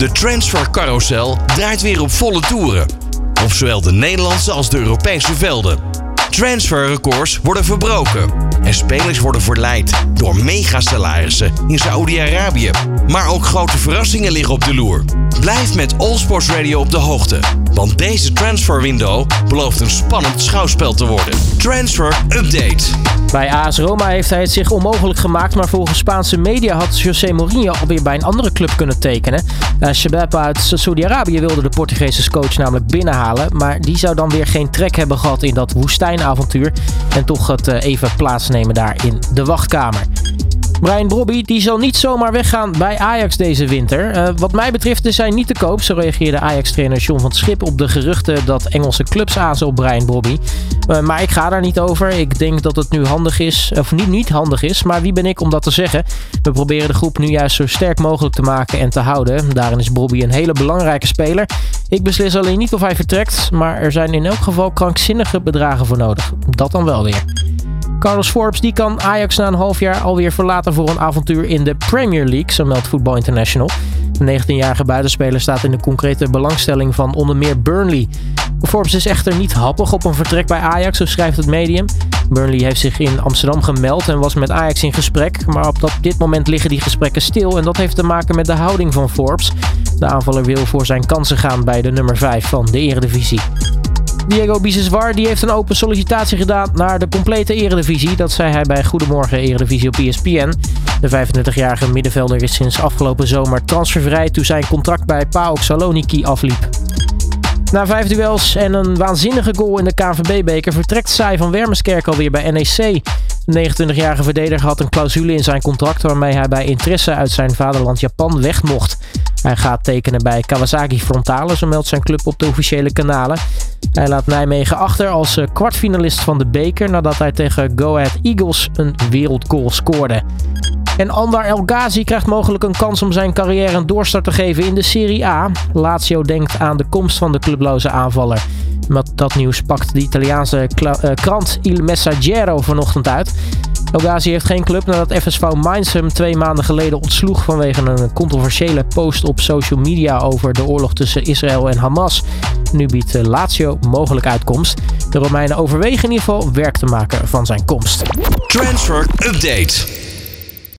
De transfercarousel draait weer op volle toeren. Op zowel de Nederlandse als de Europese velden. Transferrecords worden verbroken. En spelers worden verleid door megasalarissen in Saoedi-Arabië. Maar ook grote verrassingen liggen op de loer. Blijf met All Sports Radio op de hoogte. Want deze transfer window belooft een spannend schouwspel te worden. Transfer Update. Bij AS Roma heeft hij het zich onmogelijk gemaakt, maar volgens Spaanse media had José Mourinho alweer bij een andere club kunnen tekenen. Uh, Shabab uit Saudi-Arabië wilde de Portugese coach namelijk binnenhalen, maar die zou dan weer geen trek hebben gehad in dat woestijnavontuur en toch het uh, even plaatsnemen daar in de wachtkamer. Brian Brobby die zal niet zomaar weggaan bij Ajax deze winter. Uh, wat mij betreft is hij niet te koop. Zo reageerde Ajax-trainer John van Schip op de geruchten dat Engelse clubs azen op Brian Brobby. Uh, maar ik ga daar niet over. Ik denk dat het nu handig is, of niet, niet handig is, maar wie ben ik om dat te zeggen? We proberen de groep nu juist zo sterk mogelijk te maken en te houden. Daarin is Brobby een hele belangrijke speler. Ik beslis alleen niet of hij vertrekt, maar er zijn in elk geval krankzinnige bedragen voor nodig. Dat dan wel weer. Carlos Forbes die kan Ajax na een half jaar alweer verlaten voor een avontuur in de Premier League, zo meldt Football International. De 19-jarige buitenspeler staat in de concrete belangstelling van onder meer Burnley. Forbes is echter niet happig op een vertrek bij Ajax, zo schrijft het medium. Burnley heeft zich in Amsterdam gemeld en was met Ajax in gesprek, maar op dit moment liggen die gesprekken stil en dat heeft te maken met de houding van Forbes. De aanvaller wil voor zijn kansen gaan bij de nummer 5 van de Eredivisie. Diego Biseswar die heeft een open sollicitatie gedaan naar de complete eredivisie. Dat zei hij bij Goedemorgen Eredivisie op ESPN. De 25-jarige middenvelder is sinds afgelopen zomer transfervrij toen zijn contract bij PAOK Saloniki afliep. Na vijf duels en een waanzinnige goal in de KNVB-beker vertrekt Sai van Wermerskerk alweer bij NEC. De 29-jarige verdediger had een clausule in zijn contract waarmee hij bij interesse uit zijn vaderland Japan weg mocht. Hij gaat tekenen bij Kawasaki Frontale, zo meldt zijn club op de officiële kanalen. Hij laat Nijmegen achter als eh, kwartfinalist van de beker nadat hij tegen Go Ahead Eagles een wereldgoal scoorde. En Andar El Ghazi krijgt mogelijk een kans om zijn carrière een doorstart te geven in de Serie A. Lazio denkt aan de komst van de clubloze aanvaller. Dat nieuws pakt de Italiaanse uh, krant Il Messaggero vanochtend uit. El Ghazi heeft geen club nadat FSV Mainz hem twee maanden geleden ontsloeg vanwege een controversiële post op social media over de oorlog tussen Israël en Hamas. Nu biedt eh, Lazio mogelijk uitkomst. De Romeinen overwegen in ieder geval werk te maken van zijn komst. Transfer Update.